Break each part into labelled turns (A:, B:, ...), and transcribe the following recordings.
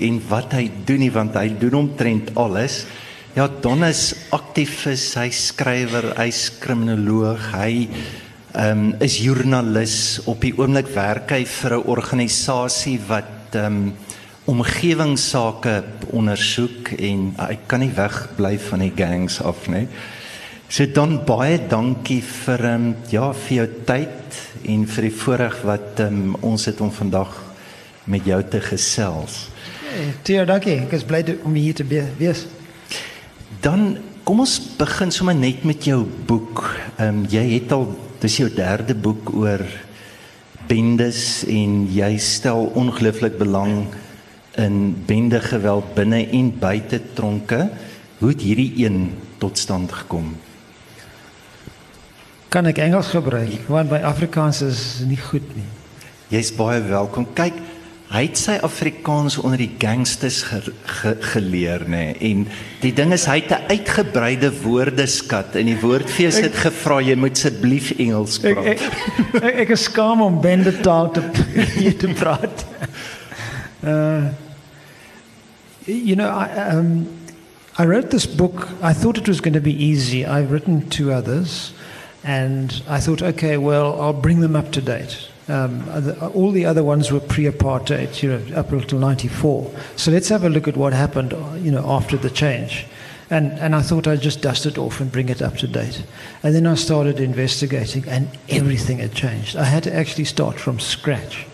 A: en wat hy doen nie want hy doen omtrent alles. Ja, Don is aktivis, hy skrywer, hy's kriminoloog, hy ehm um, is joernalis. Op die oomblik werk hy vir 'n organisasie wat ehm um, omgewingsake ondersoek en hy kan nie wegbly van die gangs af nie. So dan baie dankie vir ehm um, ja, vir jou tyd en vir die voorreg wat ehm um, ons het om vandag met jou te gesels.
B: Hey, Tio, dankie. Ek is bly om hier te wees.
A: Dan kom ons begin sommer net met jou boek. Ehm um, jy het al dis jou derde boek oor bendes en jy stel ongelooflik belang in bende geweld binne en buite tronke. Hoe het hierdie een tot stand gekom?
B: Kan ek Engels gebruik? Want my Afrikaans is nie goed nie.
A: Jy's baie welkom. Kyk, Hy het sy Afrikaans onder die gangsters ge, ge, geleer nê en die ding is hy het 'n uitgebreide woordeskat en die woordfees het gevra jy moet asseblief Engels praat.
B: Ek ek, ek, ek is skaam om bende taal te hier te praat. Uh you know I um I wrote this book I thought it was going to be easy. I've written two others and I thought okay well I'll bring them up to date. Um, all the other ones were pre-apartheid, you know, up until '94. So let's have a look at what happened, you know, after the change. And, and I thought I'd just dust it off and bring it up to date. And then I started investigating, and everything had changed. I had to actually start from scratch.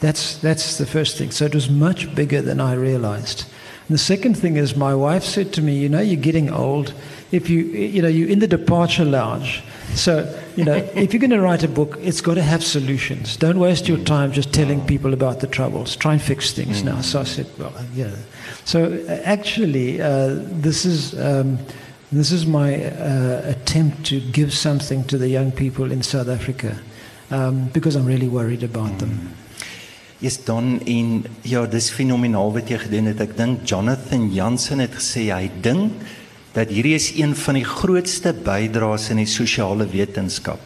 B: That's, that's the first thing. So it was much bigger than I realized. And the second thing is, my wife said to me, You know, you're getting old. If you, you know, you're in the departure lounge. So, you know, if you're going to write a book, it's got to have solutions. Don't waste your time just telling people about the troubles. Try and fix things now. So I said, Well, yeah. So uh, actually, uh, this is. Um, this is my uh, attempt to give something to the young people in South Africa um, because I'm really worried about them.
A: Is dan in ja, dis fenomenaal wat jy gedoen het. Ek dink Jonathan Jansen het gesê hy dink dat hierdie is een van die grootste bydraes in die sosiale wetenskap.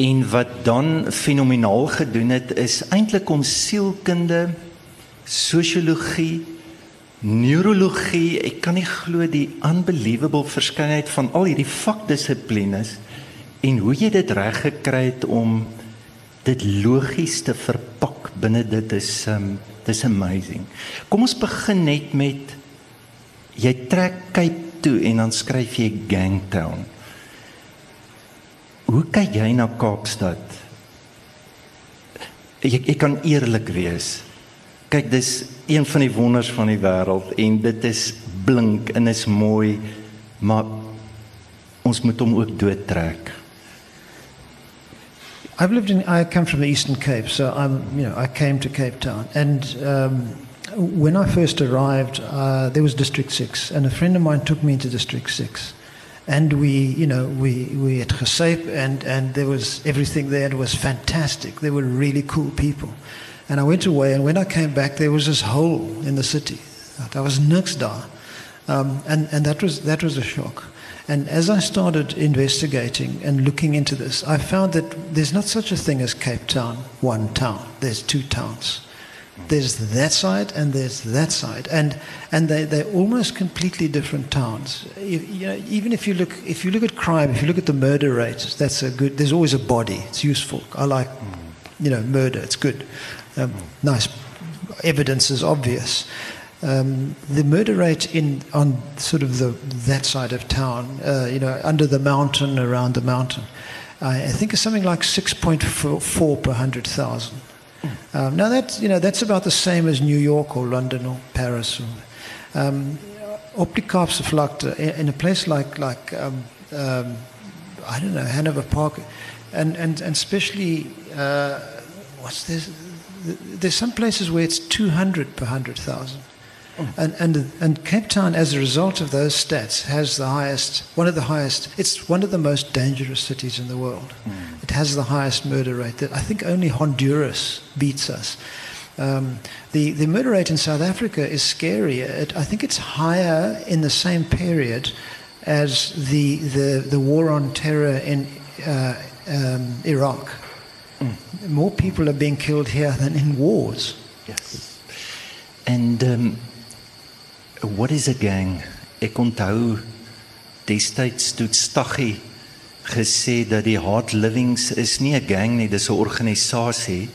A: En wat dan fenomenaal gedoen het is eintlik om sielkunde, sosiologie, neurologie, ek kan nie glo die unbelievable verskeidenheid van al hierdie vakdissiplines en hoe jy dit reg gekry het om dit logies te verpak binne dit is um dis amazing. Kom ons begin net met jy trek Cape toe en dan skryf jy Gangtown. Hoe kyk jy na Kaapstad? Ek ek kan eerlik wees. Kyk, dis een van die wonders van die wêreld en dit is blink en is mooi, maar ons moet hom ook doodtrek.
B: I've lived in. I come from the Eastern Cape, so I'm. You know, I came to Cape Town, and um, when I first arrived, uh, there was District Six, and a friend of mine took me into District Six, and we, you know, we we at Gesape, and and there was everything there. It was fantastic. There were really cool people, and I went away, and when I came back, there was this hole in the city. That was niks um, and and that was that was a shock. And as I started investigating and looking into this, I found that there's not such a thing as Cape Town, one town. There's two towns. There's that side and there's that side, and and they they're almost completely different towns. You, you know, even if you look if you look at crime, if you look at the murder rate, that's a good. There's always a body. It's useful. I like, you know, murder. It's good. Um, nice evidence is obvious um, the murder rate in on sort of the that side of town, uh, you know, under the mountain, around the mountain, I, I think is something like 6.4 per 100,000. Um, now that's you know that's about the same as New York or London or Paris. Or, um, uh, in a place like like um, um, I don't know Hanover Park, and and and especially uh, what's this? There's some places where it's 200 per 100,000. Oh. And, and, and Cape Town, as a result of those stats, has the highest, one of the highest, it's one of the most dangerous cities in the world. Mm. It has the highest murder rate that I think only Honduras beats us. Um, the, the murder rate in South Africa is scary. It, I think it's higher in the same period as the, the, the war on terror in uh, um, Iraq. Mm. More people are being killed here than in wars.
A: Yes. And um what is a gang? Ek onthou destyds toe Staggie gesê dat die Hard Livings is nie 'n gang nie, dis 'n organisasie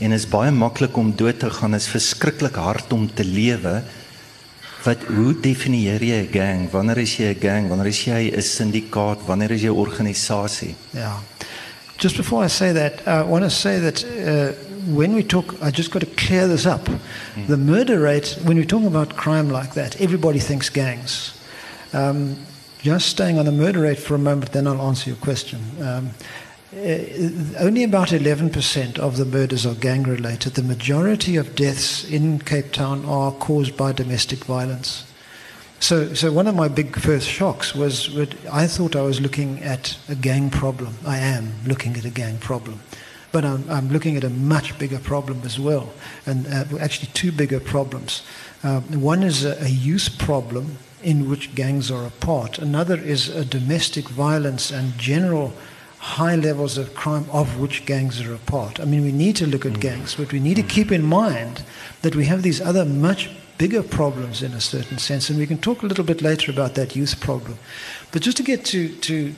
A: en is baie maklik om dood te gaan, is verskriklik hard om te lewe. Wat hoe definieer jy 'n gang? Wanneer is jy 'n gang? Wanneer is jy 'n syndikaat? Wanneer is jy 'n organisasie?
B: Yeah. Just before I say that, I want to say that uh, when we talk, I just got to clear this up. Mm. The murder rate, when we're talking about crime like that, everybody thinks gangs. Um, just staying on the murder rate for a moment, then I'll answer your question. Um, uh, only about 11% of the murders are gang related. The majority of deaths in Cape Town are caused by domestic violence. So, so one of my big first shocks was I thought I was looking at a gang problem. I am looking at a gang problem. But I'm, I'm looking at a much bigger problem as well, and uh, actually two bigger problems. Uh, one is a, a youth problem in which gangs are a part. Another is a domestic violence and general high levels of crime of which gangs are a part. I mean, we need to look at mm. gangs, but we need to mm. keep in mind that we have these other much bigger problems in a certain sense, and we can talk a little bit later about that youth problem. But just to get to, to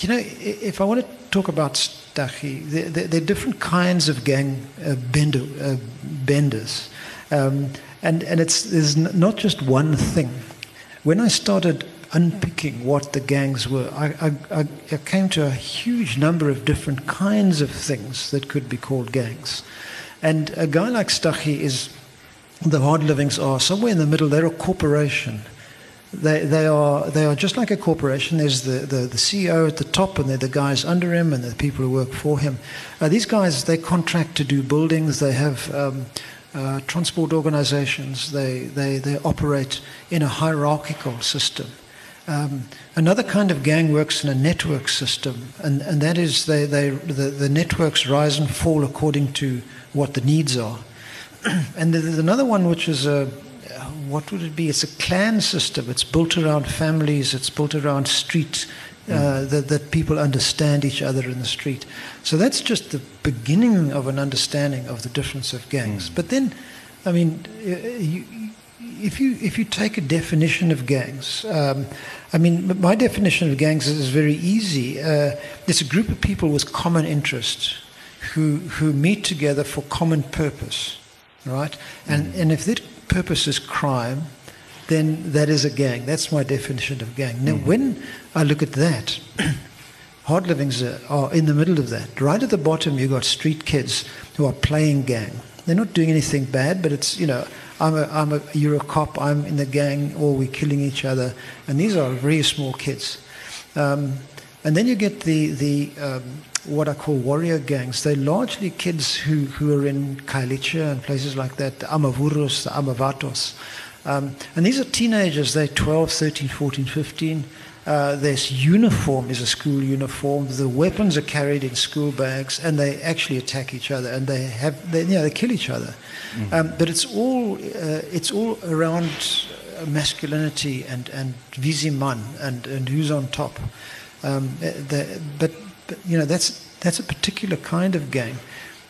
B: you know, if I want to talk about Staggie, there, there, there, are different kinds of gang uh, bender, uh, benders. Um, and, and it's, there's not just one thing. When I started unpicking what the gangs were, I, I, I, came to a huge number of different kinds of things that could be called gangs. And a guy like Staggie is, the hard livings are somewhere in the middle, they're a corporation. They, they, are, they are just like a corporation. There's the, the, the CEO at the top, and they're the guys under him, and the people who work for him. Uh, these guys, they contract to do buildings, they have um, uh, transport organizations, they, they, they operate in a hierarchical system. Um, another kind of gang works in a network system, and, and that is they, they, the, the networks rise and fall according to what the needs are. and there's another one which is a, what would it be? It's a clan system. It's built around families, it's built around street, uh, mm. that, that people understand each other in the street. So that's just the beginning of an understanding of the difference of gangs. Mm. But then, I mean, you, if you if you take a definition of gangs, um, I mean, my definition of gangs is very easy. Uh, it's a group of people with common interests who who meet together for common purpose, right? And mm. and if that purpose is crime, then that is a gang. That's my definition of gang. Now, mm. when I look at that. Hard livings are in the middle of that. Right at the bottom, you've got street kids who are playing gang. They're not doing anything bad, but it's, you know, I'm a, I'm a, you're a cop, I'm in the gang, or we're killing each other. And these are very small kids. Um, and then you get the, the um, what I call warrior gangs. They're largely kids who, who are in Khayelitsha and places like that, the Amavurus, the Amavatos. Um, and these are teenagers, they're 12, 13, 14, 15. Uh, this uniform is a school uniform. The weapons are carried in school bags, and they actually attack each other, and they have, they, you know, they kill each other. Mm. Um, but it's all, uh, it's all around masculinity and and viziman and and who's on top. Um, the, but, but you know that's that's a particular kind of gang.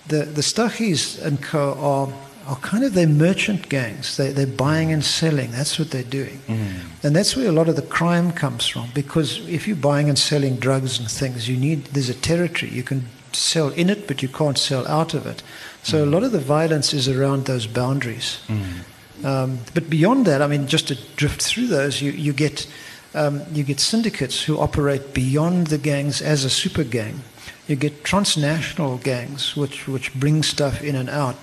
B: The the Staggies and co are are kind of their merchant gangs. They, they're buying and selling. That's what they're doing. Mm. And that's where a lot of the crime comes from. Because if you're buying and selling drugs and things, you need, there's a territory. You can sell in it, but you can't sell out of it. So mm. a lot of the violence is around those boundaries. Mm. Um, but beyond that, I mean, just to drift through those, you, you, get, um, you get syndicates who operate beyond the gangs as a super gang. You get transnational gangs which, which bring stuff in and out.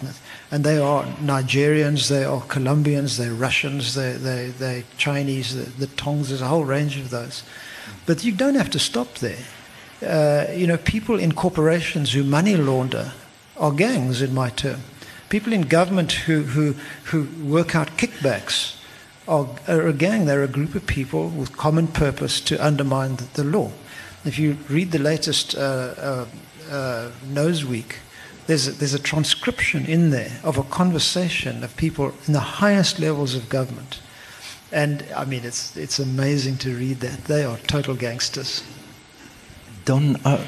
B: And they are Nigerians, they are Colombians, they're Russians, they're, they're, they're Chinese, the, the Tongs, there's a whole range of those. But you don't have to stop there. Uh, you know, people in corporations who money launder are gangs, in my term. People in government who, who, who work out kickbacks are, are a gang. They're a group of people with common purpose to undermine the, the law. If you read the latest uh, uh, uh, Nose there's a, there's a transcription in there of a conversation of people in the highest levels of government. And I mean, it's, it's amazing to read that. They are total gangsters.
A: Don, uh,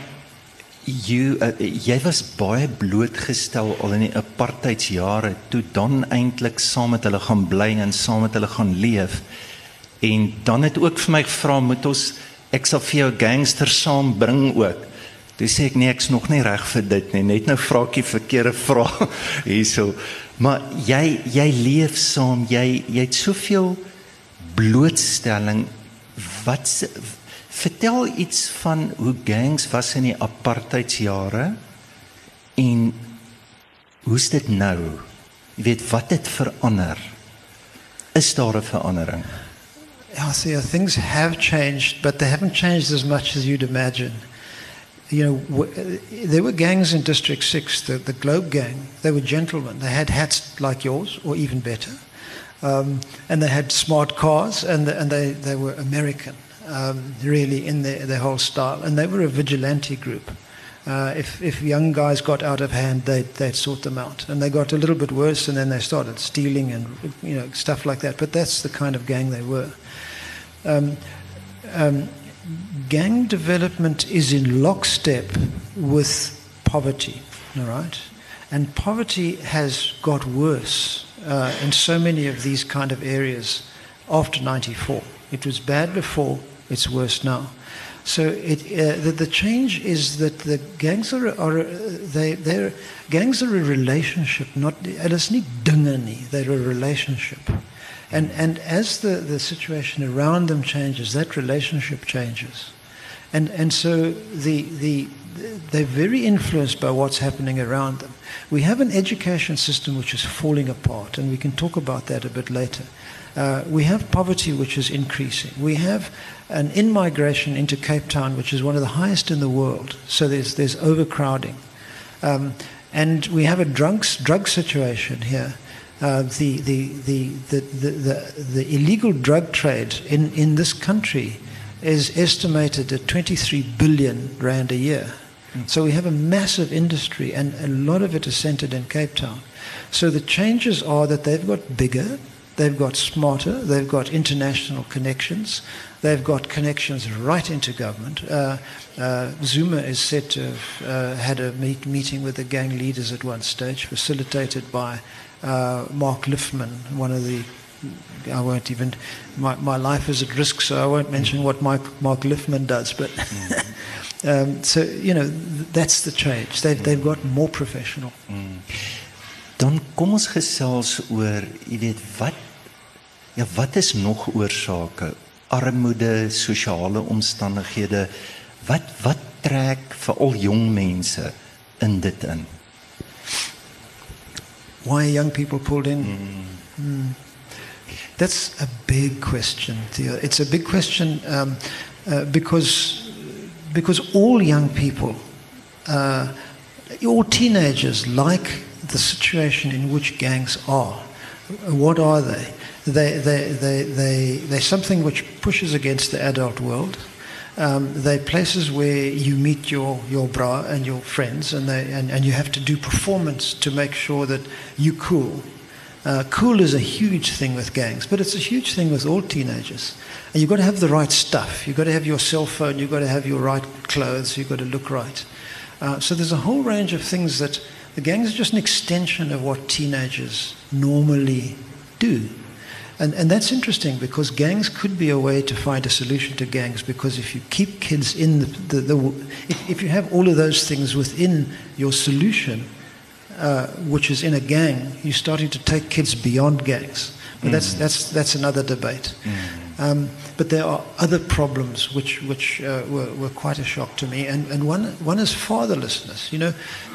A: jy uh, jy was baie blootgestel al in die apartheidsjare toe dan eintlik saam met hulle gaan bly en saam met hulle gaan leef. En dan het ook vir my gevra moet ons ek sal vir jou gangster saambring ook. Toe sê ek nee, ek's nog nie reg vir dit nie. Net nou vra ek die verkeerde vraag hierso. Maar jy jy leef saam, jy jy het soveel blootstelling. Wat vertel iets van hoe gangs was in die apartheidsjare en hoe's dit nou? Jy weet wat het verander? Is daar 'n verandering?
B: Yeah, see, things have changed, but they haven't changed as much as you'd imagine. You know, there were gangs in District 6, the, the Globe Gang. They were gentlemen. They had hats like yours, or even better. Um, and they had smart cars, and, the, and they, they were American, um, really, in their, their whole style. And they were a vigilante group. Uh, if, if young guys got out of hand, they'd, they'd sort them out. And they got a little bit worse, and then they started stealing and you know, stuff like that. But that's the kind of gang they were. Um, um, gang development is in lockstep with poverty, all right? And poverty has got worse uh, in so many of these kind of areas after 94. It was bad before, it's worse now. So it, uh, the, the change is that the gangs are, are they, they're, gangs are a relationship, not, hulle is nie they're a relationship. And, and as the, the situation around them changes, that relationship changes. And, and so the, the, they're very influenced by what's happening around them. We have an education system which is falling apart, and we can talk about that a bit later. Uh, we have poverty which is increasing. We have an in migration into Cape Town, which is one of the highest in the world. So there's, there's overcrowding. Um, and we have a drunks, drug situation here. Uh, the, the, the, the, the, the, the illegal drug trade in, in this country is estimated at 23 billion rand a year. So we have a massive industry, and a lot of it is centered in Cape Town. So the changes are that they've got bigger, they've got smarter, they've got international connections, they've got connections right into government. Uh, uh, Zuma is said to have uh, had a meet, meeting with the gang leaders at one stage, facilitated by uh, Mark Lifman, one of the I won't even. My, my life is at risk, so I won't mention what Mark, Mark Lifman does. But um, so you know, that's the change. They've they've got more professional.
A: Dan kom ons gesels oor, jy weet, wat ja, wat is nog oorsake? Armoede, sosiale omstandighede. Wat wat trek veral jong mense in dit in?
B: Why young people pulled in? Mm. That's a big question, Theo. It's a big question um, uh, because because all young people, uh, all teenagers, like the situation in which gangs are. What are they? They they they they they're something which pushes against the adult world. Um, they're places where you meet your, your bra and your friends, and, they, and, and you have to do performance to make sure that you cool. Uh, cool is a huge thing with gangs, but it's a huge thing with all teenagers. And you've got to have the right stuff. You've got to have your cell phone. You've got to have your right clothes. You've got to look right. Uh, so there's a whole range of things that the gangs are just an extension of what teenagers normally do. And, and that's interesting because gangs could be a way to find a solution to gangs because if you keep kids in the, the, the if, if you have all of those things within your solution, uh, which is in a gang, you're starting to take kids beyond gangs. But that's, that's, that's another debate. Um, but there are other problems which, which uh, were, were quite a shock to me. And, and one, one is fatherlessness. You know,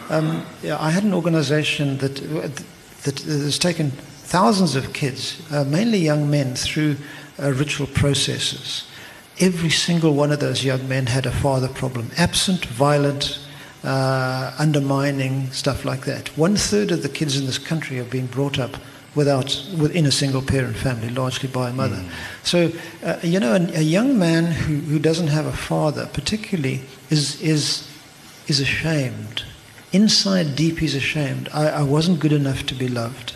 B: um, yeah, I had an organization that, that has taken thousands of kids, uh, mainly young men, through uh, ritual processes. Every single one of those young men had a father problem absent, violent, uh, undermining, stuff like that. One third of the kids in this country have been brought up without, within a single parent family, largely by a mother. Mm. So, uh, you know, a, a, young man who, who doesn't have a father, particularly, is, is, is ashamed. Inside deep, he's ashamed. I, I wasn't good enough to be loved.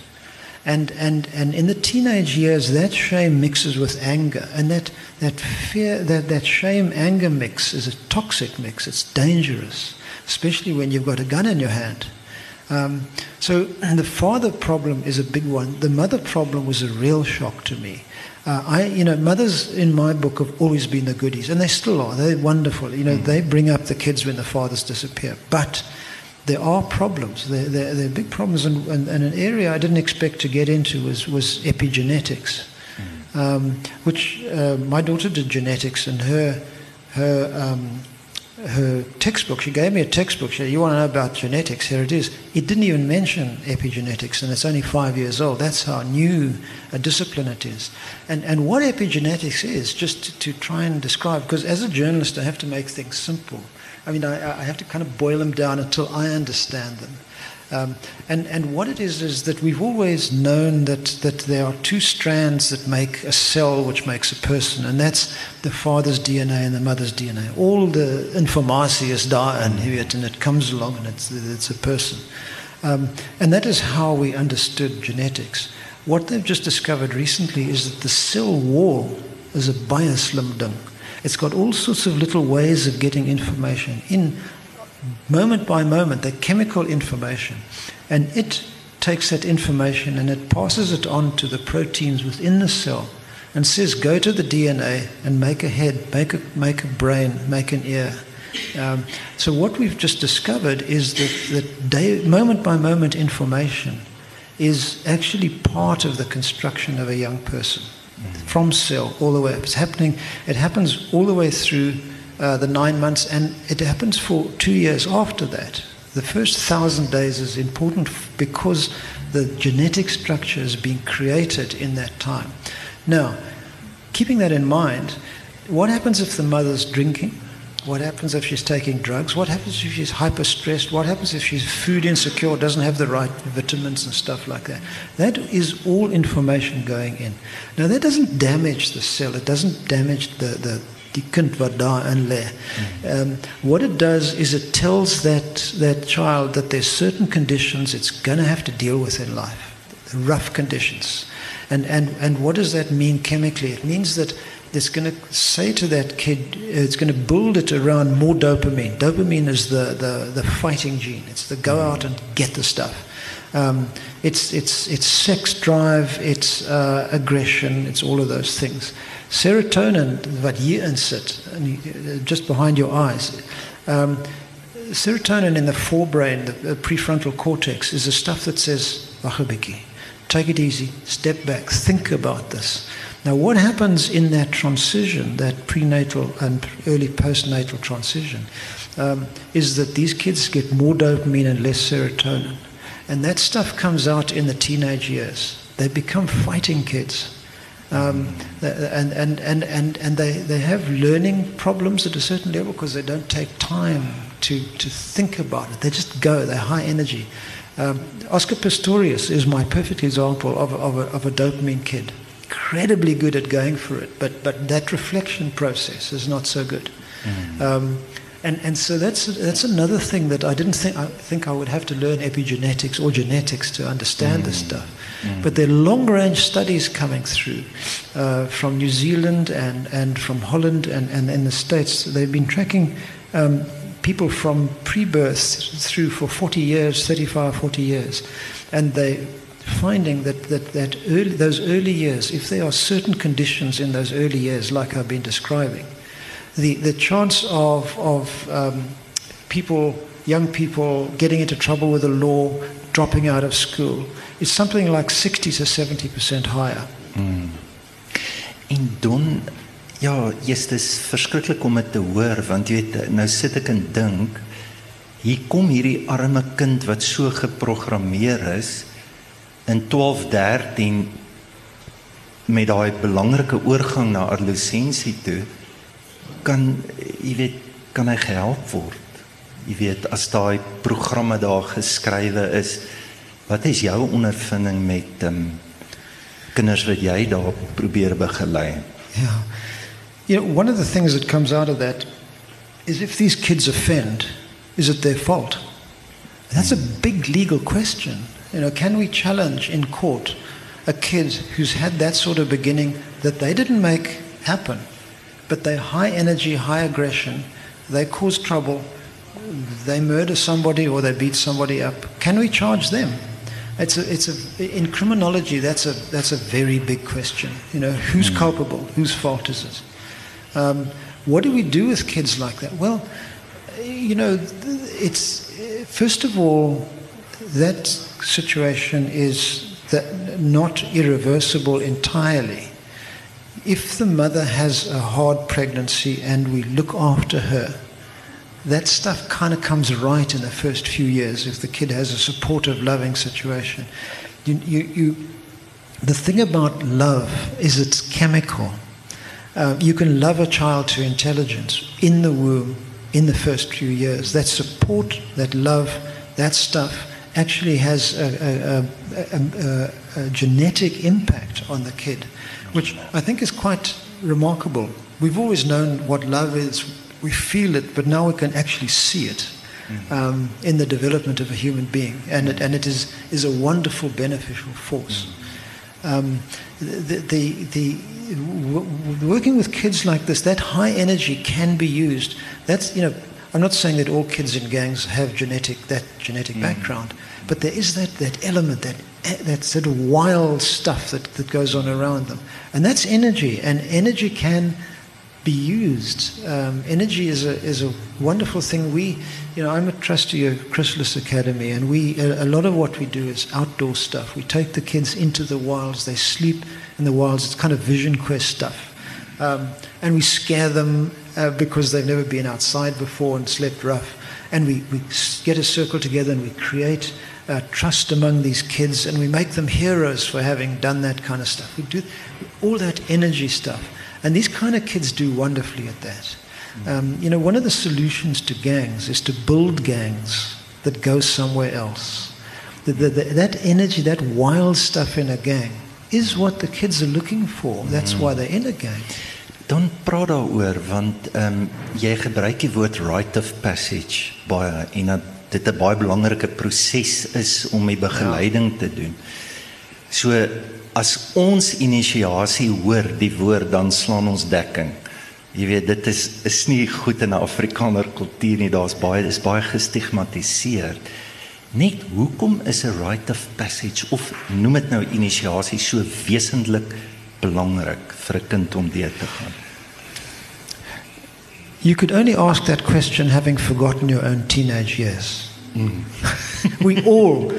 B: And, and, and in the teenage years, that shame mixes with anger. And that, that fear, that, that shame anger mix is a toxic mix. It's dangerous, especially when you've got a gun in your hand. Um, so the father problem is a big one. The mother problem was a real shock to me. Uh, I, you know, mothers in my book have always been the goodies, and they still are. They're wonderful. You know, mm. they bring up the kids when the fathers disappear. But there are problems. There, there, there are big problems, and, and, and, an area I didn't expect to get into was, was epigenetics, mm. um, which uh, my daughter did genetics, and her her um, her textbook. She gave me a textbook. She said, "You want to know about genetics? Here it is." It didn't even mention epigenetics, and it's only five years old. That's how new a discipline it is. And and what epigenetics is, just to, to try and describe, because as a journalist, I have to make things simple. I mean, I, I have to kind of boil them down until I understand them. Um, and, and what it is is that we've always known that, that there are two strands that make a cell which makes a person, and that's the father's DNA and the mother's DNA. All the information is daar in, and it comes along and it's, it's a person. Um, and that is how we understood genetics. What they've just discovered recently is that the cell wall is a baie slim ding. It's got all sorts of little ways of getting information in moment by moment, the chemical information. And it takes that information and it passes it on to the proteins within the cell and says, go to the DNA and make a head, make a, make a brain, make an ear. Um, so what we've just discovered is that, that day, moment by moment information is actually part of the construction of a young person from cell all the way up. It's happening, it happens all the way through uh, the nine months, and it happens for two years after that. The first thousand days is important because the genetic structure is being created in that time. Now, keeping that in mind, what happens if the mother's drinking? What happens if she's taking drugs? What happens if she's hyper stressed? What happens if she's food insecure, doesn't have the right vitamins and stuff like that? That is all information going in. Now, that doesn't damage the cell, it doesn't damage the, the, die kind. Um, what it does is it tells that that child that there's certain conditions it's going to have to deal with in life, rough conditions. And and and what does that mean chemically? It means that it's going to say to that kid, it's going to build it around more dopamine. Dopamine is the, the, the fighting gene. It's the go out and get the stuff. Um, it's, it's, it's sex drive, it's uh, aggression, it's all of those things. Serotonin, what hierin sit, just behind your eyes. Um, serotonin in the forebrain, the prefrontal cortex, is the stuff that says, take it easy, step back, think about this. Now, what happens in that transition, that prenatal and early postnatal transition, um, is that these kids get more dopamine and less serotonin. And that stuff comes out in the teenage years. They become fighting kids. Um, and and, and, and, and they, they have learning problems at a certain level because they don't take time to, to think about it. They just go, they're high energy. Um, Oscar Pistorius is my perfect example of, of, a, of a dopamine kid incredibly good at going for it, but, but that reflection process is not so good. Mm. Um, and, and so that's, that's another thing that I didn't think I think I would have to learn epigenetics or genetics to understand mm. this stuff. Mm. But there are long range studies coming through uh, from New Zealand and, and from Holland and, and in the States. They've been tracking um, people from pre birth through for 40 years, 35, 40 years. And they finding that, that, that early, those early years, if there are certain conditions in those early years, like I've been describing, the, the chance of, of um, people, young people, getting into trouble with the law, dropping out of school, is something like 60 to 70% higher.
A: Mm. En dan, ja, yes, dis verskriklik om dit te hoor want jy weet nou sit ek en dink hier kom hierdie arme kind wat so geprogrammeer is in 1213 met daai belangrike oorgang na adolessensie toe kan jy weet kan hy gehelp word. Jy weet as daai programme daar geskrywe is wat is jou ondervinding met um, kinders wat jy daar probeer begelei?
B: Ja. You know one of the things that comes out of that is if these kids offend is it their fault? That's a big legal question You know, can we challenge in court a kid who's had that sort of beginning that they didn't make happen, but they're high energy, high aggression, they cause trouble, they murder somebody or they beat somebody up, can we charge them? It's a, it's a, in criminology, that's a, that's a very big question. You know, who's mm. culpable? Whose fault is it? Um, what do we do with kids like that? Well, you know, it's, first of all, that situation is that not irreversible entirely. If the mother has a hard pregnancy and we look after her, that stuff kind of comes right in the first few years if the kid has a supportive, loving situation. You, you, you, the thing about love is it's chemical. Uh, you can love a child to intelligence in the womb in the first few years. That support, that love, that stuff actually has a, a, a, a genetic impact on the kid, which I think is quite remarkable. We've always known what love is we feel it, but now we can actually see it um, in the development of a human being, and it, and it is, is a wonderful beneficial force. Um, the, the, the, working with kids like this, that high energy can be used. That's, you know, I'm not saying that all kids in gangs have genetic, that genetic mm. background, but there is that, that element, that, that sort of wild stuff that, that goes on around them. And that's energy, and energy can be used. Um, energy is a, is a wonderful thing. We, you know, I'm a trustee of Chrysalis Academy, and we, a, a, lot of what we do is outdoor stuff. We take the kids into the wilds, they sleep in the wilds. It's kind of vision quest stuff. Um, and we scare them uh, because they've never been outside before and slept rough. And we, we get a circle together and we create uh, trust among these kids and we make them heroes for having done that kind of stuff. We do all that energy stuff. And these kind of kids do wonderfully at that. Um, you know, one of the solutions to gangs is to build gangs that go somewhere else. The, the, the, that energy, that wild stuff in a gang, is what the kids are looking for. That's why they're in a gang.
A: Dan praat daaroor want ehm um, jy gebruik die woord rite of passage baie en dat dit 'n baie belangrike proses is om die begeleiding ja. te doen. So as ons inisiasie hoor die woord dan slaan ons dekking. Jy weet dit is is nie goed in 'n Afrikaner kultuur nie. Daar's baie dis baie gestigmatiseer. Net hoekom is 'n rite of passage of noem dit nou inisiasie so wesentlik belangrik vir 'n kind om deur te gaan?
B: You could only ask that question having forgotten your own teenage years. Mm. we all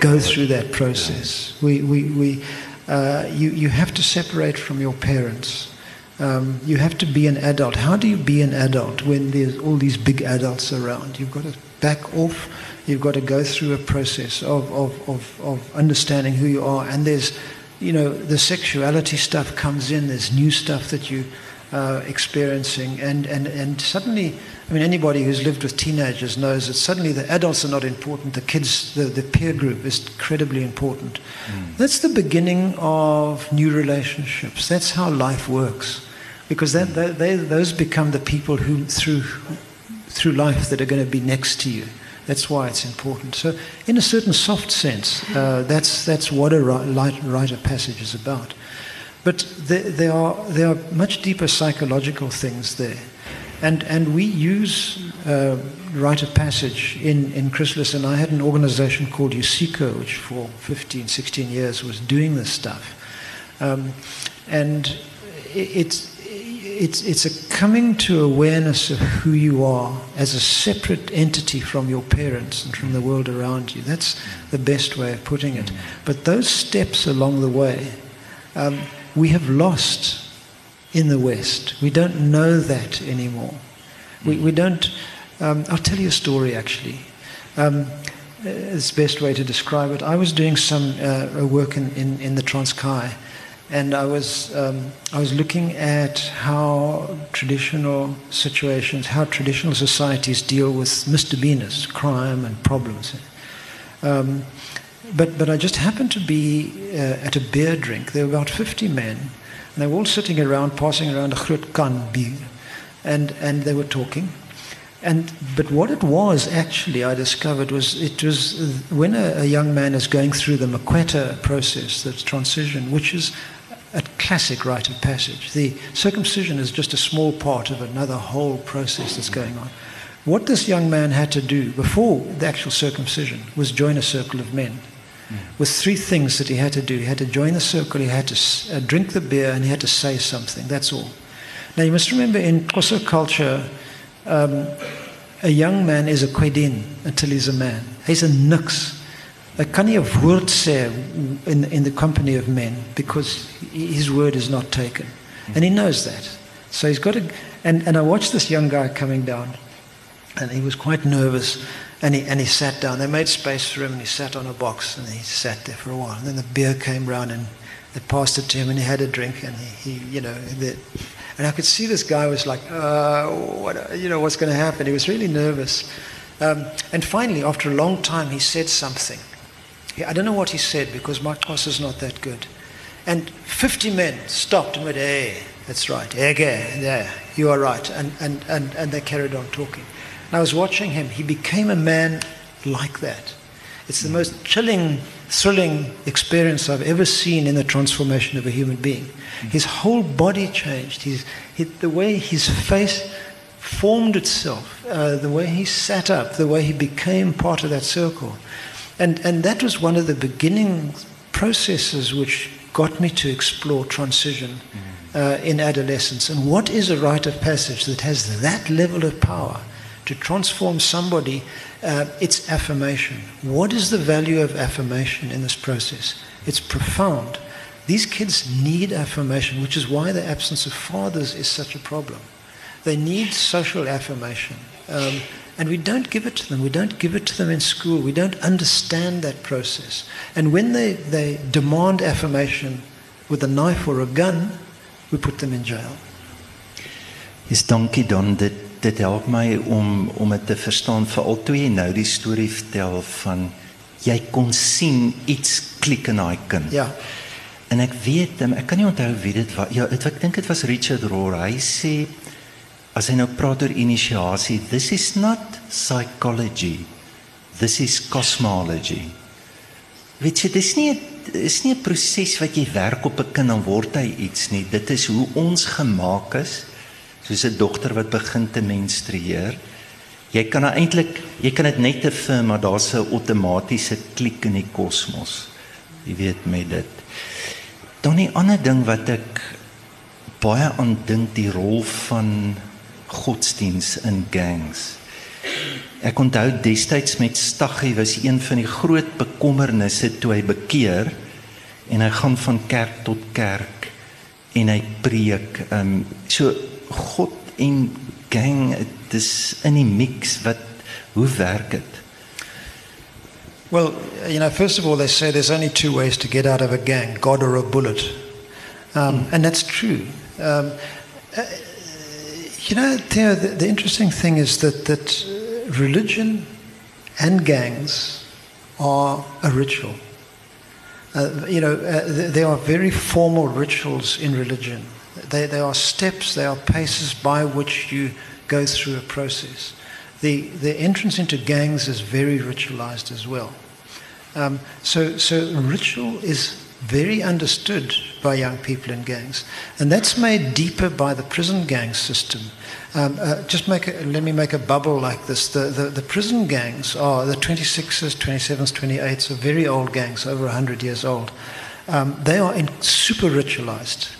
B: go through that process. We, we, we, uh, you, you have to separate from your parents. Um, you have to be an adult. How do you be an adult when there's all these big adults around? You've got to back off. You've got to go through a process of, of, of, of understanding who you are. And there's, you know, the sexuality stuff comes in. There's new stuff that you uh, experiencing. And, and, and suddenly, I mean, anybody who's lived with teenagers knows that suddenly the adults are not important, the kids, the, the peer group is incredibly important. Mm. That's the beginning of new relationships. That's how life works. Because that, that, they, those become the people who, through, through life, that are going to be next to you. That's why it's important. So, in a certain soft sense, uh, that's, that's what a rite of passage is about. But there, there, are, there are much deeper psychological things there. And, and we use uh, rite of passage in, in Chrysalis, and I had an organization called Usiko, which for 15, 16 years was doing this stuff. Um, and it, it's, it's, it's a coming to awareness of who you are as a separate entity from your parents and from the world around you. That's the best way of putting it. But those steps along the way, um, we have lost in the West. We don't know that anymore. We, we don't. Um, I'll tell you a story actually. Um, it's the best way to describe it. I was doing some uh, work in, in, in the Transkei, and I was, um, I was looking at how traditional situations, how traditional societies deal with misdemeanors, crime, and problems. Um, but, but I just happened to be uh, at a beer drink. There were about 50 men, and they were all sitting around, passing around a groot kan beer. And, and they were talking. And but what it was actually, I discovered was it was when a, a young man is going through the Maqueta process, the transition, which is a classic rite of passage. The circumcision is just a small part of another whole process that's going on. What this young man had to do before the actual circumcision was join a circle of men. With three things that he had to do. He had to join the circle, he had to uh, drink the beer, and he had to say something. That's all. Now you must remember in Koso culture, um, a young man is a kwedin until he's a man. He's a nix. Hy kan nie 'n woord sê in in the company of men because his word is not taken. And he knows that. So he's got to and and I watched this young guy coming down and he was quite nervous and he and he sat down. They made space for him and he sat on a box and he sat there for a while. And then the beer came round and they passed it to him and he had a drink and he, he you know the, and I could see this guy was like, uh, what, you know, what's going to happen? He was really nervous. Um, and finally, after a long time, he said something. I don't know what he said because my toss is not that good. And 50 men stopped and went, hey, that's right. Ege, yeah, you are right. And, and, and, and they carried on talking. And I was watching him. He became a man like that. It's the most chilling, thrilling experience I've ever seen in the transformation of a human being. His whole body changed. His, his, the way his face formed itself, uh, the way he sat up, the way he became part of that circle. And, and that was one of the beginning processes which got me to explore transition uh, in adolescence. And what is a rite of passage that has that level of power to transform somebody? Uh, it's affirmation. What is the value of affirmation in this process? It's profound. These kids need affirmation, which is why the absence of fathers is such a problem. They need social affirmation. Um, and we don't give it to them. We don't give it to them in school. We don't understand that process. And when they, they demand affirmation with a knife or a gun, we put them in jail.
A: Is dankie dan dit dit help my om om dit te verstaan veral toe jy nou die storie vertel van jy kon sien iets klik in daai kind.
B: Ja.
A: En ek weet, ek kan nie onthou wie dit was. Ja, het, ek dink dit was Richard Rohr. Hy sê as hy nou praat oor inisiasie, this is not psychology. This is cosmology. Weet jy, dis nie is nie 'n proses wat jy werk op 'n kind dan word hy iets nie. Dit is hoe ons gemaak is. Soos 'n dogter wat begin te menstrueer. Jy kan eintlik, jy kan dit net affirm, maar daar's 'n outomatiese klik in die kosmos. Jy weet met dit. Dan 'n ander ding wat ek baie aan dink, die rol van godsdiens in gangs. Ek onthou destyds met Staggie was een van die groot bekommernisse toe hy bekeer en hy gaan van kerk tot kerk en hy preek. Ehm um, so God en gang dis in die mix wat hoe werk dit?
B: Well, you know, first of all, they say there's only two ways to get out of a gang God or a bullet. Um, mm. And that's true. Um, You know, Theo, the, the, interesting thing is that, that religion and gangs are a ritual. Uh, you know, uh, there are very formal rituals in religion. They, they are steps, they are paces by which you go through a process. The, the entrance into gangs is very ritualized as well. Um, so, so ritual is very understood by young people in gangs. And that's made deeper by the prison gang system. Um, uh, just make a, let me make a bubble like this. The, the, the, prison gangs are the 26s, 27s, 28s, are very old gangs, over 100 years old. Um, they are in, super ritualized.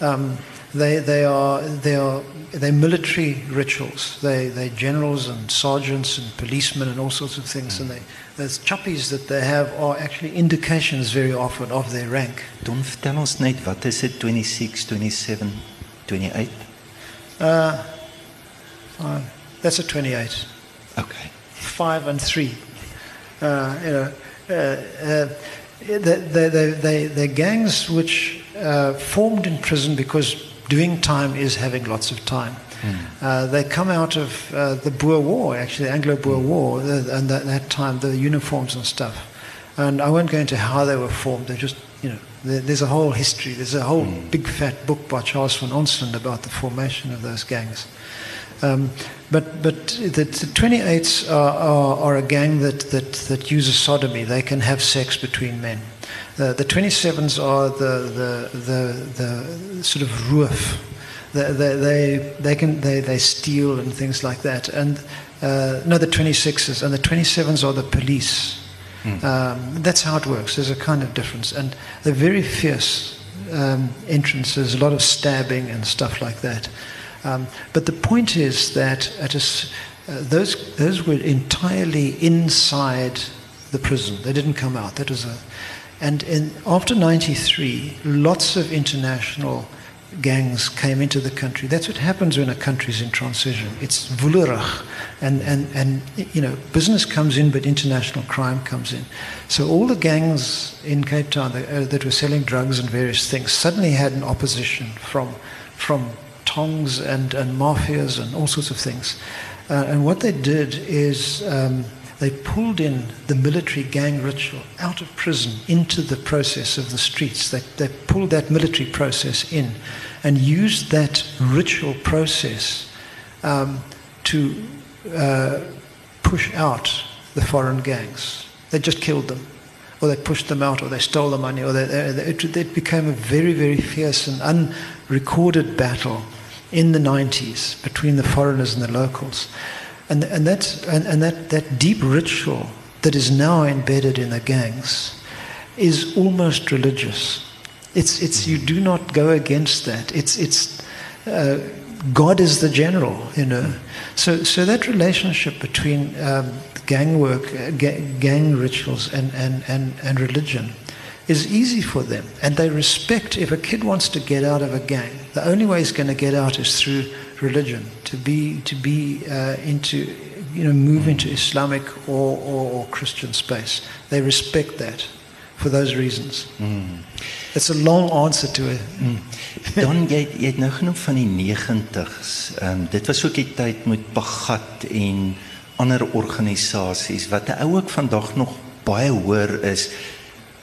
B: Um, they, they, are, they are they're military rituals. They, they're generals and sergeants and policemen and all sorts of things. And they, those tjappies that they have are actually indications very often of their rank.
A: Don, vertel ons net, wat is it, 26, 27, 28?
B: Uh. That's a 28.
A: Okay.
B: Five and three. Uh, you know, uh, uh, they, they, they, they're gangs which uh, formed in prison because doing time is having lots of time. Mm. Uh, they come out of uh, the Boer War, actually, the Anglo-Boer mm. War, the, and that, that, time, the uniforms and stuff. And I won't go into how they were formed. They're just, you know, there's a whole history. There's a whole mm. big fat book by Charles van Onselen about the formation of those gangs. Um, but but the, the 28s are, are, are a gang that, that, that uses sodomy. They can have sex between men. The 27s are the, the, the, the sort of roof. They, they, they, they, can, they, they steal and things like that. And uh, no, the 26s. And the 27s are the police. Mm. Um, that's how it works. There's a kind of difference. And they're very fierce um, entrances, a lot of stabbing and stuff like that. Um, but the point is that at a, uh, those, those were entirely inside the prison. They didn't come out. That was a, and in, after 93, lots of international gangs came into the country. That's what happens when a country's in transition. It's woelerig. And, and, and, you know, business comes in, but international crime comes in. So all the gangs in Cape Town that, uh, that were selling drugs and various things suddenly had an opposition from, from tongs and, and mafias and all sorts of things. Uh, and what they did is um, they pulled in the military gang ritual out of prison into the process of the streets. They, they pulled that military process in and used that ritual process um, to uh, push out the foreign gangs. They just killed them, or they pushed them out, or they stole the money, or they, they, it, it became a very, very fierce and unrecorded battle in the 90s between the foreigners and the locals. And, and, that's, and, and that, that deep ritual that is now embedded in the gangs is almost religious. It's, it's, you do not go against that. It's, it's, uh, God is the general, you know. So, so that relationship between um, gang work, uh, gang rituals, and, and, and, and religion is easy for them. And they respect, if a kid wants to get out of a gang, the only way he's going to get out is through religion, to be, to be uh, into, you know, move into Islamic or, or, or, Christian space. They respect that for those reasons. Mm. It's a long answer to it. Mm.
A: Dan jy jy het nou genoem van die 90s. Ehm um, dit was ook die tyd met Pagad en ander organisasies wat nou ook vandag nog baie hoor is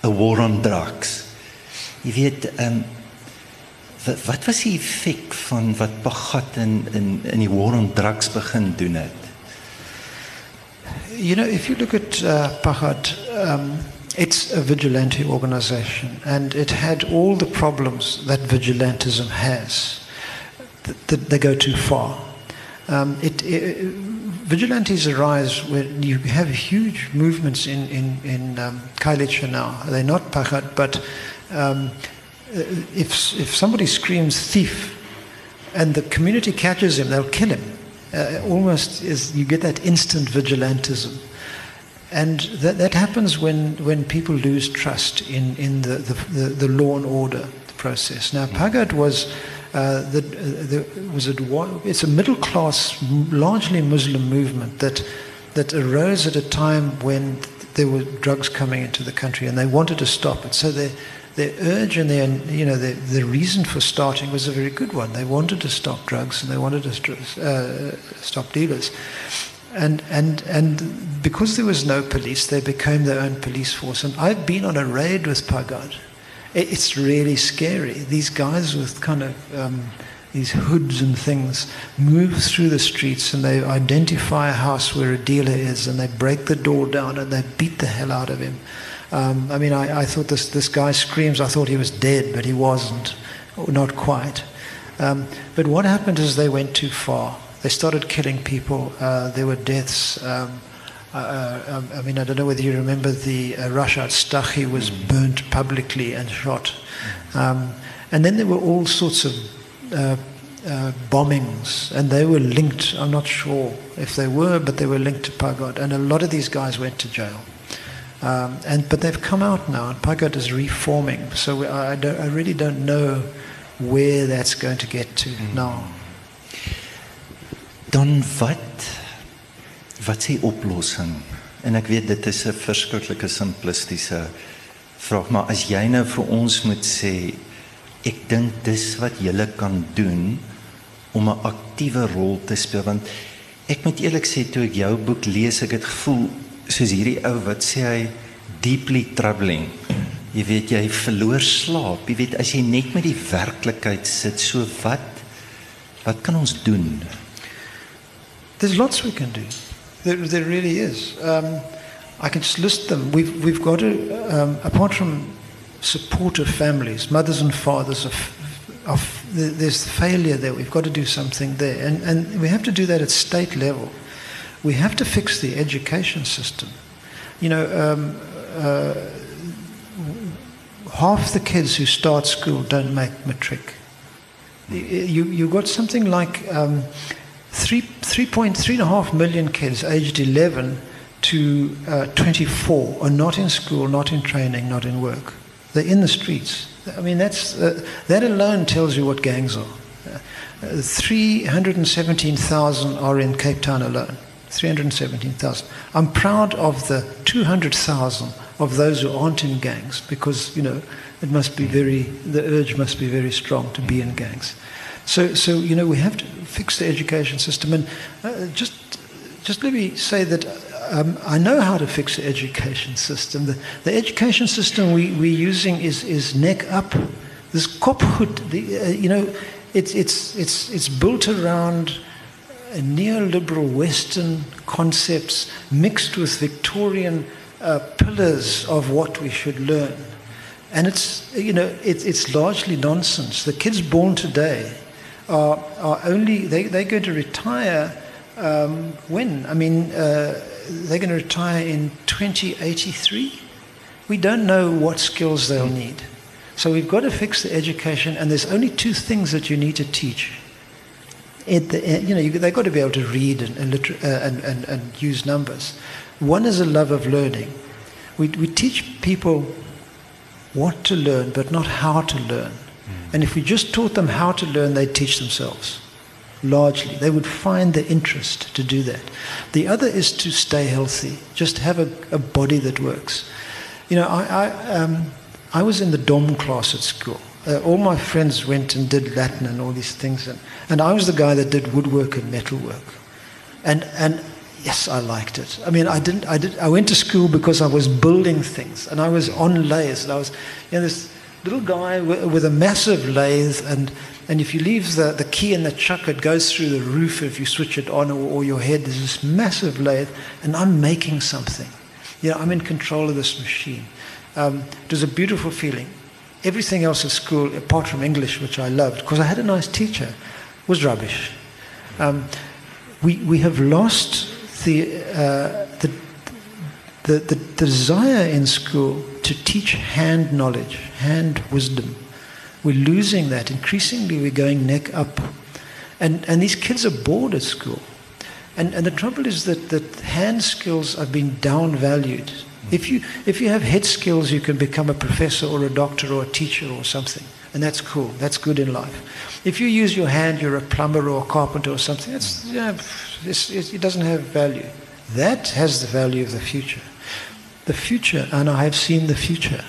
A: 'n war on drugs. Jy weet, ehm um, wat, wat was die effek van wat Pagad in in in die war on drugs begin doen het?
B: You know, if you look at uh, Pagad, um, it's a vigilante organization and it had all the problems that vigilantism has. That they go too far. Um, it, it, vigilantes arise when you have huge movements in, in, in um, Khayelitsha now. They're not Pagad, but um, if, if somebody screams thief and the community catches him, they'll kill him. Uh, almost is you get that instant vigilantism. And that, that happens when, when people lose trust in, in the, the, the, the law and order process. Now, Pagad was uh, the, the, was it it's a middle class, largely Muslim movement that, that arose at a time when there were drugs coming into the country and they wanted to stop it. So their, their urge and their, you know, their, the reason for starting was a very good one. They wanted to stop drugs and they wanted to uh, stop dealers. And, and, and because there was no police, they became their own police force. And I've been on a raid with Pagad it's really scary. These guys with kind of um, these hoods and things move through the streets and they identify a house where a dealer is and they break the door down and they beat the hell out of him. Um, I mean, I, I, thought this, this guy screams, I thought he was dead, but he wasn't, not quite. Um, but what happened is they went too far. They started killing people. Uh, there were deaths. Um, uh, I mean, I don't know whether you remember the uh, Rashaad Staggie was burnt publicly and shot. Um, and then there were all sorts of uh, uh, bombings, and they were linked. I'm not sure if they were, but they were linked to Pagad. And a lot of these guys went to jail. Um, and but they've come out now, and Pagad is reforming. So I, I, I, really don't know where that's going to get to mm. now.
A: Dan wat wat s'e oplossing? En ek weet dit is 'n verskriklike simplistiese vraag, maar as jy nou vir ons moet sê ek dink dis wat jy kan doen om 'n aktiewe rol te speel want ek moet eerlik sê toe ek jou boek lees ek het gevoel soos hierdie ou wat sê hy deeply troubling jy weet jy verloor slaap jy weet as jy net met die werklikheid sit so wat wat kan ons doen
B: There's lots we can do. There, there really is. Um, I can just list them. We've, we've got to, um, apart from supportive families, mothers and fathers of, of there's failure there. We've got to do something there. And, and we have to do that at state level. We have to fix the education system. You know, um, uh, half the kids who start school don't make matric. You, you've got something like um, 3, 3.3 million kids aged 11 to uh, 24 are not in school, not in training, not in work. They're in the streets. I mean, that's, uh, that alone tells you what gangs are. Uh, 317,000 are in Cape Town alone. 317,000. I'm proud of the 200,000 of those who aren't in gangs because, you know, it must be very, the urge must be very strong to be in gangs. So, so you know, we have to fix the education system. And uh, just, just let me say that um, I know how to fix the education system. The, the education system we, we're using is, is neck up. This Kopgoed, the, uh, you know, it's, it's, it's, it's built around neoliberal Western concepts mixed with Victorian uh, pillars of what we should learn. And it's, you know, it, it's largely nonsense. The kids born today are, are only, they, they're going to retire um, when? I mean, uh, they're going to retire in 2083. We don't know what skills they'll need. So we've got to fix the education, and there's only two things that you need to teach. At The, you know, you, they've got to be able to read and, and, liter- uh, and, and, and use numbers. One is a love of learning. We, we teach people what to learn, but not how to learn. And if we just taught them how to learn, they'd teach themselves largely. They would find the interest to do that. The other is to stay healthy, just have a, a body that works. You know, I, I, um, I was in the dom class at school. Uh, all my friends went and did Latin and all these things, and, and I was the guy that did woodwork and metalwork. And, and yes, I liked it. I mean, I didn't, I did, I went to school because I was building things, and I was on lathes, and I was, you know, this little guy with, with a massive lathe, and and if you leave the, the key in the chuck, it goes through the roof if you switch it on or, or your head. There's this massive lathe, and I'm making something. You know, I'm in control of this machine. Um, it was a beautiful feeling. Everything else at school, apart from English, which I loved, because I had a nice teacher, was rubbish. Um, we, we have lost the, uh, the, the, the, the desire in school to teach hand knowledge, hand wisdom. We're losing that. Increasingly, we're going neck up. And, and these kids are bored at school. And, and the trouble is that, that hand skills are being downvalued. If you, if you have head skills, you can become a professor or a doctor or a teacher or something. And that's cool. That's good in life. If you use your hand, you're a plumber or a carpenter or something. That's, yeah, it doesn't have value. That has the value of the future. The future, and I have seen the future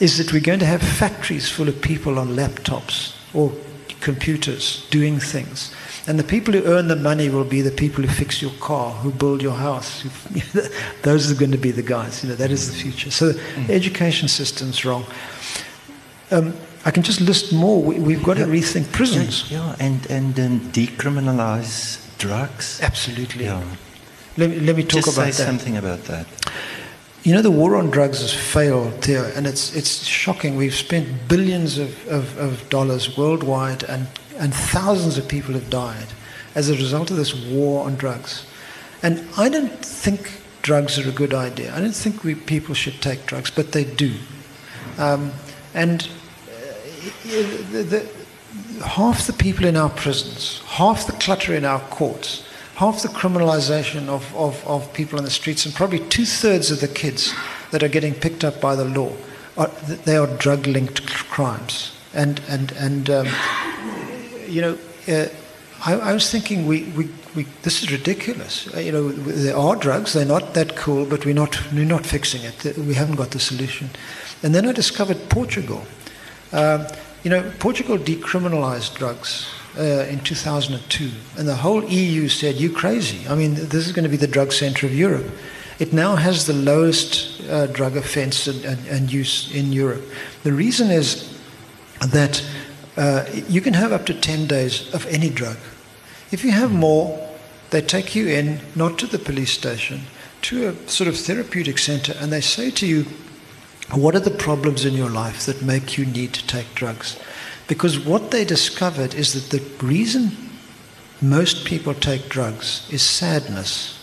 B: is that we're going to have factories full of people on laptops or computers doing things. And the people who earn the money will be the people who fix your car, who build your house. Those are going to be the guys. You know, that is the future. So mm. the education system's wrong. Um, I can just list more. We, have got yeah. to rethink prisons.
A: Yeah, yeah. and and um, decriminalize drugs.
B: Absolutely. Yeah. Let me, let me talk
A: just
B: about
A: say
B: that.
A: something about that.
B: You know, the war on drugs has failed, Theo, and it's, it's shocking. We've spent billions of, of, of dollars worldwide, and, and thousands of people have died as a result of this war on drugs. And I don't think drugs are a good idea. I don't think we, people should take drugs, but they do. Um, and uh, the, the, half the people in our prisons, half the clutter in our courts, half the criminalization of, of, of people on the streets, and probably two thirds of the kids that are getting picked up by the law, are, they are drug linked crimes. And, and, and um, you know, uh, I, I, was thinking, we, we, we, this is ridiculous. Uh, you know, there are drugs, they're not that cool, but we're not, we're not fixing it. We haven't got the solution. And then I discovered Portugal. Um, you know, Portugal decriminalized drugs uh, in 2002, and the whole EU said, "You crazy? I mean, this is going to be the drug center of Europe." It now has the lowest uh, drug offense and, and, and, use in Europe. The reason is that uh, you can have up to 10 days of any drug. If you have more, They take you in, not to the police station, to a sort of therapeutic center, and they say to you, What are the problems in your life that make you need to take drugs? Because what they discovered is that the reason most people take drugs is sadness.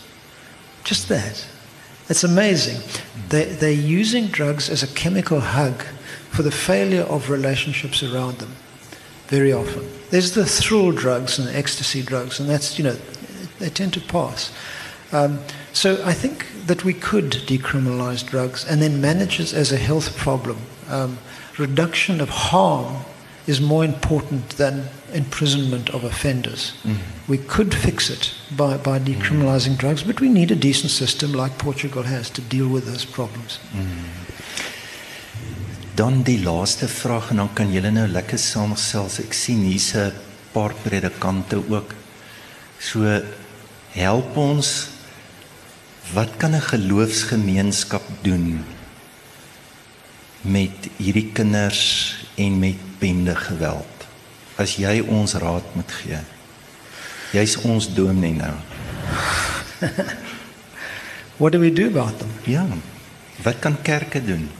B: Just that. It's amazing. They, they're using drugs as a chemical hug for the failure of relationships around them very often. There's the thrill drugs and the ecstasy drugs, and that's, you know, they tend to pass. Um, so I think that we could decriminalize drugs and then manage it as a health problem. Um, reduction of harm is more important than imprisonment of offenders. Mm. We could fix it by, by decriminalizing mm. drugs, but we need a decent system like Portugal has to deal with those problems. Mm.
A: Dan die laaste vraag en dan kan julle nou lekker saamgesels. Ek sien hier's 'n paar predikante ook. So help ons wat kan 'n geloofsgemeenskap doen met hierdie kinders en met bende geweld? As jy ons raad moet gee. Jy's ons dominee nou.
B: What do we do about them?
A: Ja. Wat kan kerke doen?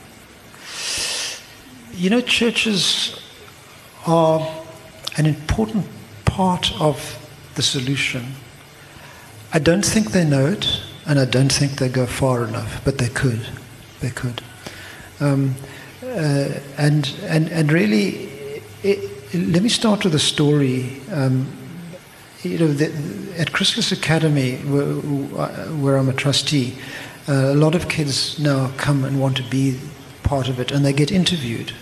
B: You know, churches are an important part of the solution. I don't think they know it, and I don't think they go far enough, but they could. They could. Um, and, and, and really, it, let me start with a story. Um, you know, the, at Chrysalis Academy, where, where I'm a trustee, uh, a lot of kids now come and want to be part of it, and they get interviewed.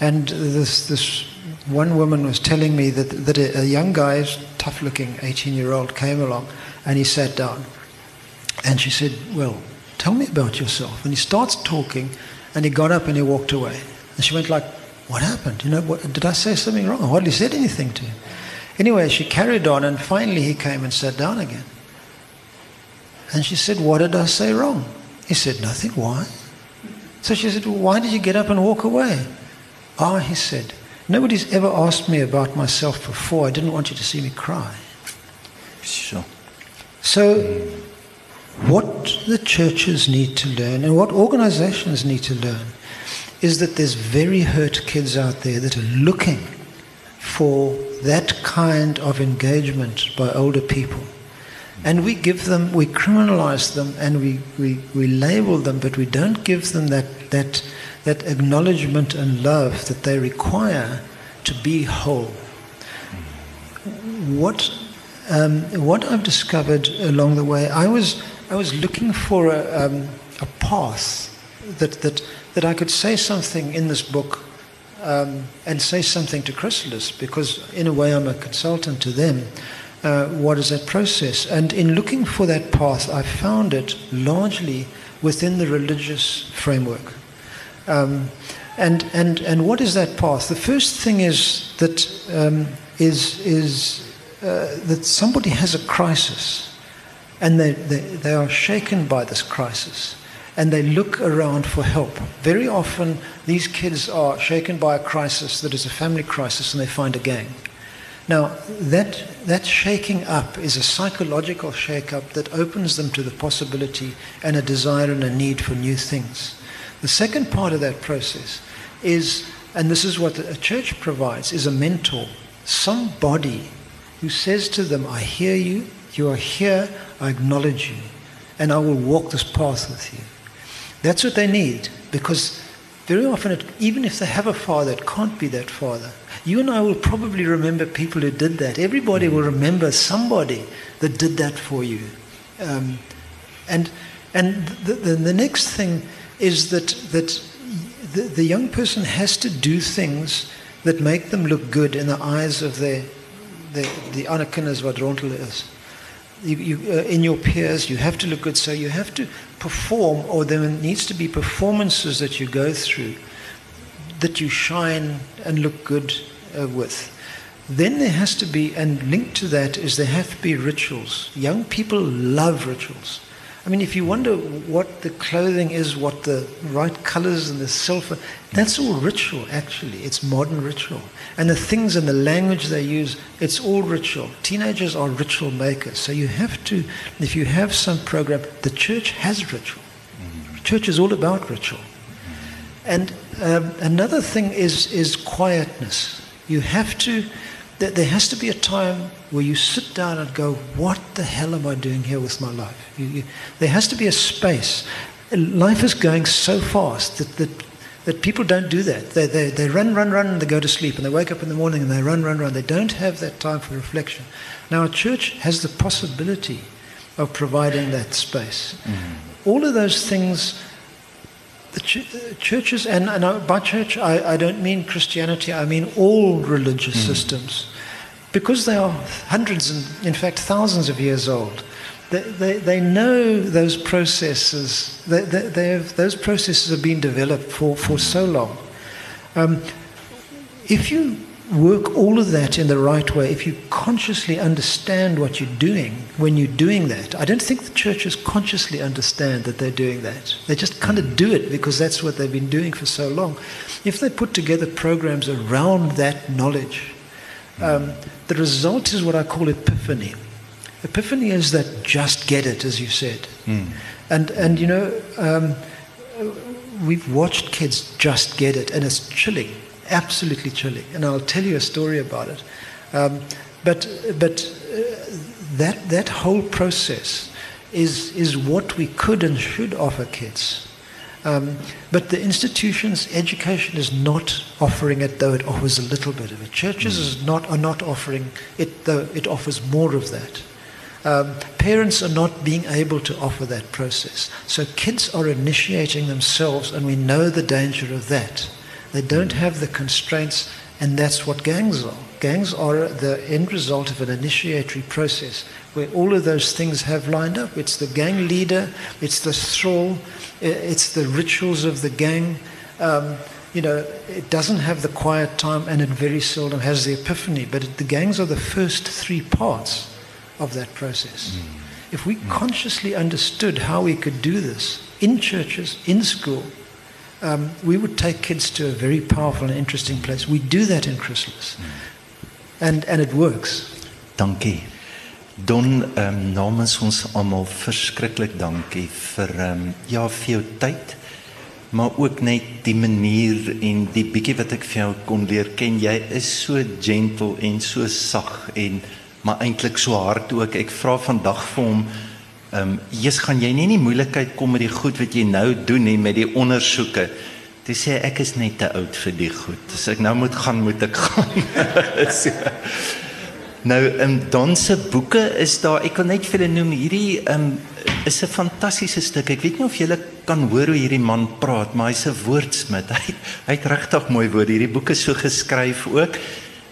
B: And this, this one woman was telling me that, that a, a young guy, tough looking 18 year old, came along and he sat down. And she said, Well, tell me about yourself. And he starts talking and he got up and he walked away. And she went like, What happened? You know, what, did I say something wrong? I hardly said anything to him. Anyway, she carried on and finally he came and sat down again. And she said, What did I say wrong? He said, Nothing. Why? So she said, well, Why did you get up and walk away? Ah, he said, nobody's ever asked me about myself before. I didn't want you to see me cry.
A: Sure.
B: So, what the churches need to learn and what organizations need to learn is that there's very hurt kids out there that are looking for that kind of engagement by older people. And we give them, we criminalize them and we, we, we label them, but we don't give them that, that that acknowledgement and love that they require to be whole. What, um, what I've discovered along the way, I was, I was looking for a, um, a path that, that, that I could say something in this book um, and say something to Chrysalis, because in a way I'm a consultant to them. Uh, what is that process? And in looking for that path, I found it largely within the religious framework. Um, and, and, and what is that path? The first thing is that, um, is, is, uh, that somebody has a crisis and they, they, they are shaken by this crisis and they look around for help. Very often, these kids are shaken by a crisis that is a family crisis and they find a gang. Now, that, that shaking up is a psychological shake up that opens them to the possibility and a desire and a need for new things. The second part of that process is, and this is what a church provides, is a mentor, somebody who says to them, I hear you, you are here, I acknowledge you, and I will walk this path with you. That's what they need because very often, it, even if they have a father, it can't be that father. You and I will probably remember people who did that. Everybody will remember somebody that did that for you. Um, and and the, the, the next thing is that, that the, the young person has to do things that make them look good in the eyes of their, their the anakinas vadrontal is. You, you, uh, in your peers, you have to look good. So you have to perform, or there needs to be performances that you go through that you shine and look good uh, with. Then there has to be, and linked to that is there have to be rituals. Young people love rituals. I mean, if you wonder what the clothing is, what the right colors and the silver, that's all ritual, actually. It's modern ritual. And the things and the language they use, it's all ritual. Teenagers are ritual makers. So you have to, if you have some program, the church has ritual. Church is all about ritual. And um, another thing is, is quietness. You have to, there has to be a time where you sit down and go, What the hell am I doing here with my life? You, you, there has to be a space. Life is going so fast that, that, that people don't do that. They, they, they run, run, run, and they go to sleep, and they wake up in the morning and they run, run, run. They don't have that time for reflection. Now, a church has the possibility of providing that space. Mm-hmm. All of those things the ch- churches, and, and, by church I, I, don't mean Christianity, I mean all religious mm. systems, because they are hundreds and, in fact, thousands of years old. They, they, they know those processes, they, they, they have, those processes have been developed for, for so long. Um, if you work all of that in the right way, if you consciously understand what you're doing when you're doing that, I don't think the churches consciously understand that they're doing that. They just kind of do it because that's what they've been doing for so long. If they put together programs around that knowledge, um, the result is what I call epiphany. Epiphany is that just get it, as you said. Mm. And, and you know, um, we've watched kids just get it, and it's chilling absolutely chilling. And I'll tell you a story about it. Um, but but uh, that, that whole process is, is what we could and should offer kids. Um, but the institution's education is not offering it, though it offers a little bit of it. Churches mm. is not, are not offering it, though it offers more of that. Um, parents are not being able to offer that process. So kids are initiating themselves, and we know the danger of that. They don't have the constraints, and that's what gangs are. Gangs are the end result of an initiatory process where all of those things have lined up. It's the gang leader, it's the thrall, it's the rituals of the gang. Um, you know, it doesn't have the quiet time and it very seldom has the epiphany, but it, the gangs are the first three parts of that process. Mm. If we mm. consciously understood how we could do this in churches, in school, um, we would take kids to a very powerful and interesting place. We do that in Chrysalis. And, and it works.
A: Dankie. Don um, namens ons almal verskriklik dankie vir um, ja vir jou tyd maar ook net die manier en die bietjie wat ek vir jou kon leer ken jy is so gentle en so sag en maar eintlik so hard ook ek vra vandag vir hom Ehm um, Jesus gaan jy nie in die moeilikheid kom met die goed wat jy nou doen nie met die ondersoeke. Jy sê ek is net te oud vir die goed. As ek nou moet gaan, moet ek gaan. so. Nou in um, Don se boeke is daar, ek kan net vir julle noem hierdie ehm um, is 'n fantastiese stuk. Ek weet nie of julle kan hoor hoe hierdie man praat, maar hy's 'n woordsmid. Hy hy het regtig mooi woorde. Hierdie boek is so geskryf ook.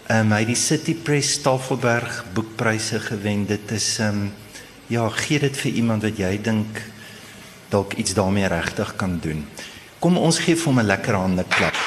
A: Ehm um, hy het die City Press Tafelberg boekpryse gewen. Dit is ehm um, ja, gee dit vir iemand wat jy dink dalk iets daarmee regtig kan doen. Kom ons gee vir hom 'n lekker hande klap.